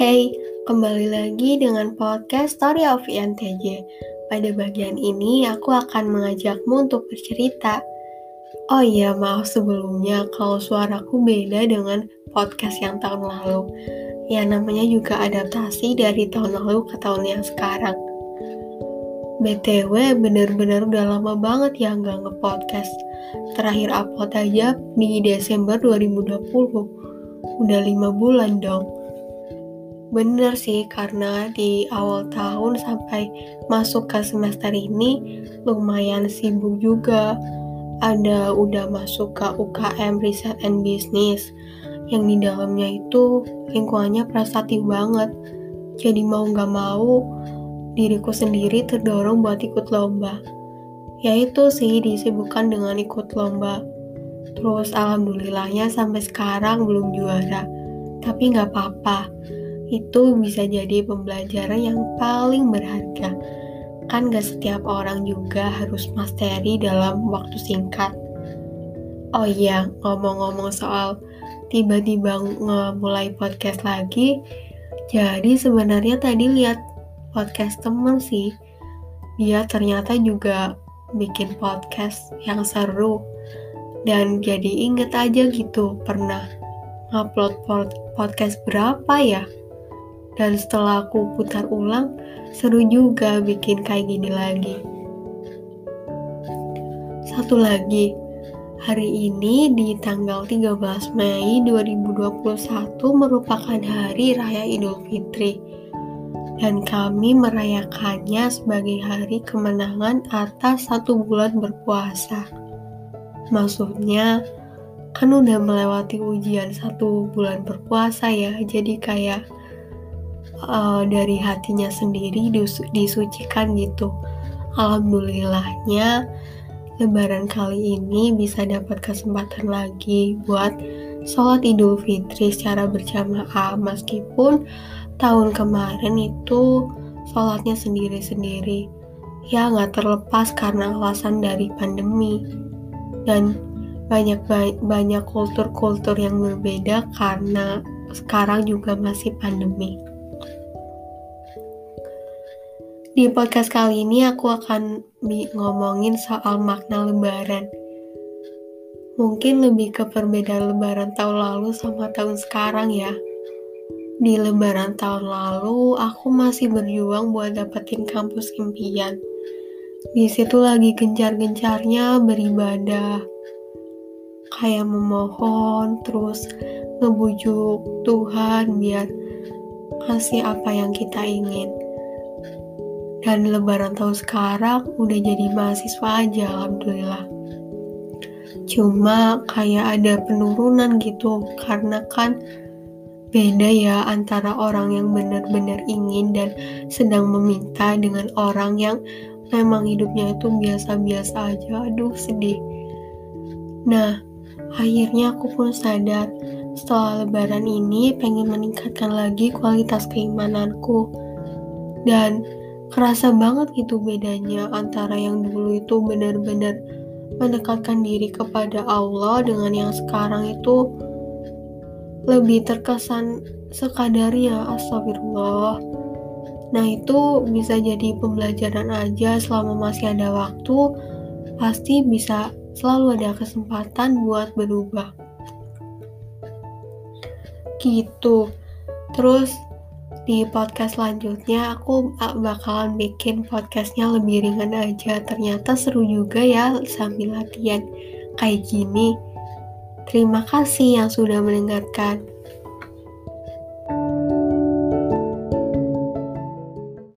Hey, kembali lagi dengan podcast Story of INTJ. Pada bagian ini, aku akan mengajakmu untuk bercerita. Oh iya, maaf sebelumnya kalau suaraku beda dengan podcast yang tahun lalu. Ya, namanya juga adaptasi dari tahun lalu ke tahun yang sekarang. BTW, bener-bener udah lama banget ya nggak nge-podcast. Terakhir upload aja di Desember 2020. Udah lima bulan dong Bener sih, karena di awal tahun sampai masuk ke semester ini lumayan sibuk juga. Ada udah masuk ke UKM Research and Business yang di dalamnya itu lingkungannya prestatif banget. Jadi mau gak mau diriku sendiri terdorong buat ikut lomba. Ya itu sih disibukkan dengan ikut lomba. Terus alhamdulillahnya sampai sekarang belum juara. Tapi gak apa-apa itu bisa jadi pembelajaran yang paling berharga. Kan gak setiap orang juga harus masteri dalam waktu singkat. Oh iya, ngomong-ngomong soal tiba-tiba mulai podcast lagi, jadi sebenarnya tadi lihat podcast temen sih, dia ternyata juga bikin podcast yang seru dan jadi inget aja gitu pernah ngupload podcast berapa ya dan setelah aku putar ulang, seru juga bikin kayak gini lagi. Satu lagi, hari ini di tanggal 13 Mei 2021 merupakan hari raya Idul Fitri. Dan kami merayakannya sebagai hari kemenangan atas satu bulan berpuasa. Maksudnya, kan udah melewati ujian satu bulan berpuasa ya, jadi kayak uh, dari hatinya sendiri dis disucikan gitu. Alhamdulillahnya Lebaran kali ini bisa dapat kesempatan lagi buat sholat Idul Fitri secara berjamaah meskipun tahun kemarin itu sholatnya sendiri-sendiri ya nggak terlepas karena alasan dari pandemi dan banyak banyak kultur-kultur yang berbeda karena sekarang juga masih pandemi. Di podcast kali ini aku akan ngomongin soal makna lebaran. Mungkin lebih ke perbedaan lebaran tahun lalu sama tahun sekarang ya. Di lebaran tahun lalu, aku masih berjuang buat dapetin kampus impian. Di situ lagi gencar-gencarnya beribadah. Kayak memohon, terus ngebujuk Tuhan biar kasih apa yang kita ingin. Dan lebaran tahun sekarang udah jadi mahasiswa aja alhamdulillah. Cuma kayak ada penurunan gitu karena kan beda ya antara orang yang benar-benar ingin dan sedang meminta dengan orang yang memang hidupnya itu biasa-biasa aja. Aduh sedih. Nah akhirnya aku pun sadar setelah lebaran ini pengen meningkatkan lagi kualitas keimananku. Dan kerasa banget gitu bedanya antara yang dulu itu benar-benar mendekatkan diri kepada Allah dengan yang sekarang itu lebih terkesan sekadarnya astagfirullah. Nah itu bisa jadi pembelajaran aja selama masih ada waktu pasti bisa selalu ada kesempatan buat berubah gitu terus di podcast selanjutnya aku bakalan bikin podcastnya lebih ringan aja. Ternyata seru juga ya sambil latihan kayak gini. Terima kasih yang sudah mendengarkan.